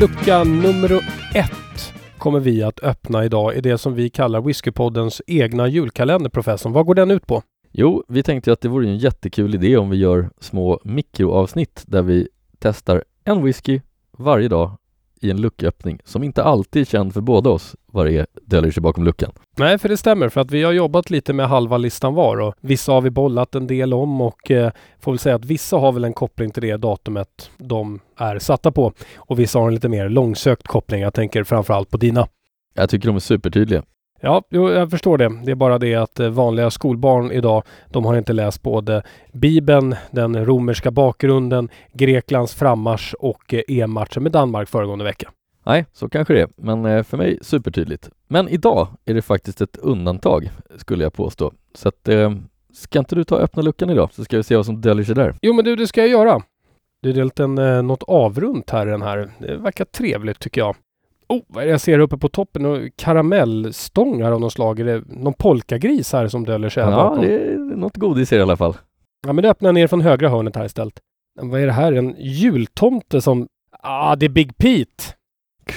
Lucka nummer ett kommer vi att öppna idag i det som vi kallar Whiskypoddens egna julkalender, professorn. Vad går den ut på? Jo, vi tänkte att det vore en jättekul idé om vi gör små mikroavsnitt där vi testar en whisky varje dag i en lucköppning som inte alltid är känd för båda oss vad det är döljer sig bakom luckan. Nej, för det stämmer för att vi har jobbat lite med halva listan var och vissa har vi bollat en del om och eh, får väl säga att vissa har väl en koppling till det datumet de är satta på och vissa har en lite mer långsökt koppling. Jag tänker framförallt på dina. Jag tycker de är supertydliga. Ja, jag förstår det. Det är bara det att eh, vanliga skolbarn idag, de har inte läst både Bibeln, den romerska bakgrunden, Greklands frammarsch och eh, EM-matchen med Danmark föregående vecka. Nej, så kanske det är, men eh, för mig supertydligt. Men idag är det faktiskt ett undantag, skulle jag påstå. Så att, eh, ska inte du ta och öppna luckan idag, så ska vi se vad som döljer sig där. Jo, men du, det ska jag göra. Det är en, eh, något avrunt här i den här. Det verkar trevligt tycker jag. Oh, vad är det jag ser uppe på toppen? Och karamellstångar av något slag. Är det någon polkagris här som döljer sig Ja, bakom? det är något godis i alla fall. Ja, men det öppnar ner från högra hörnet här istället. Men Vad är det här? En jultomte som... Ah, det är Big Pete!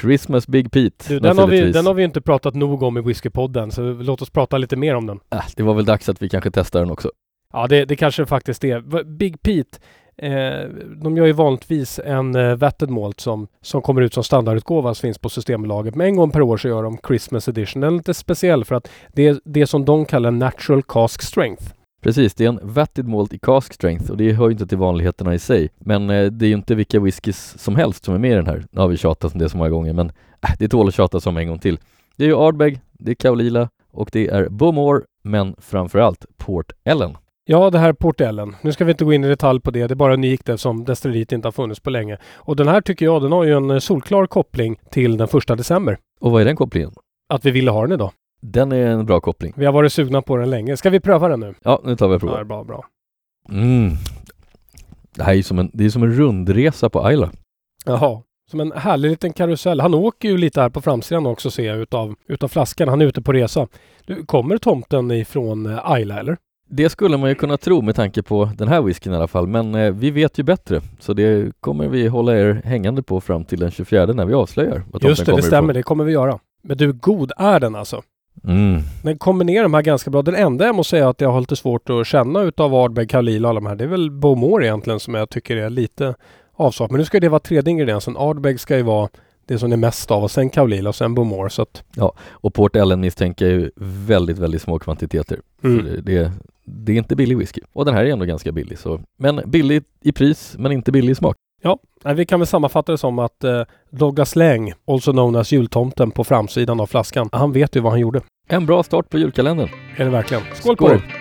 Christmas Big Pete, Du, den, har vi, den har vi inte pratat nog om i Whiskypodden, så låt oss prata lite mer om den. Äh, det var väl dags att vi kanske testar den också. Ja, det, det kanske faktiskt är. Big Pete, eh, de gör ju vanligtvis en eh, Vetted Malt som, som kommer ut som standardutgåva som finns på Systembolaget. Men en gång per år så gör de Christmas Edition. Den är lite speciell för att det är det som de kallar Natural Cask Strength. Precis, det är en vatted malt i cask strength och det hör ju inte till vanligheterna i sig. Men eh, det är ju inte vilka whiskys som helst som är med i den här. Nu har vi tjatat om det så många gånger men äh, det tål att tjata om en gång till. Det är ju Ardbeg, det är Kaolila och det är Bowmore men framförallt Port Ellen. Ja, det här är Port Ellen. Nu ska vi inte gå in i detalj på det. Det är bara unikt eftersom destilleriet inte har funnits på länge. Och den här tycker jag, den har ju en eh, solklar koppling till den första december. Och vad är den kopplingen? Att vi ville ha den idag. Den är en bra koppling. Vi har varit sugna på den länge. Ska vi pröva den nu? Ja, nu tar vi och Ja, det provar. är bra, bra. Mm. Det här är som en, det är som en rundresa på Ayla. Jaha. Som en härlig liten karusell. Han åker ju lite här på framsidan också ser jag utav, utav flaskan. Han är ute på resa. Du, kommer tomten ifrån eh, Ayla eller? Det skulle man ju kunna tro med tanke på den här whiskyn i alla fall, men eh, vi vet ju bättre. Så det kommer vi hålla er hängande på fram till den 24 när vi avslöjar vad Just det, det stämmer. Det kommer vi göra. Men du, god är den alltså. Mm. Den kombinerar de här ganska bra. Den enda jag måste säga att jag har lite svårt att känna utav Ardbeg, Kalil och alla de här. Det är väl Bowmore egentligen som jag tycker är lite avsaknad. Men nu ska det vara tredje ingrediensen. Ardbeg ska ju vara det som är mest av och sen Kaolila och sen Bowmore. Så att, Och Port Ellen misstänker ju väldigt, väldigt små kvantiteter. mm. Det, det är inte billig whisky. Och den här är ändå ganska billig. Så. Men billig i pris, men inte billig i smak. Nej, vi kan väl sammanfatta det som att eh, Douglas Lang, also known as jultomten på framsidan av flaskan, han vet ju vad han gjorde. En bra start på julkalendern. Är det verkligen? Skål på Skål. er!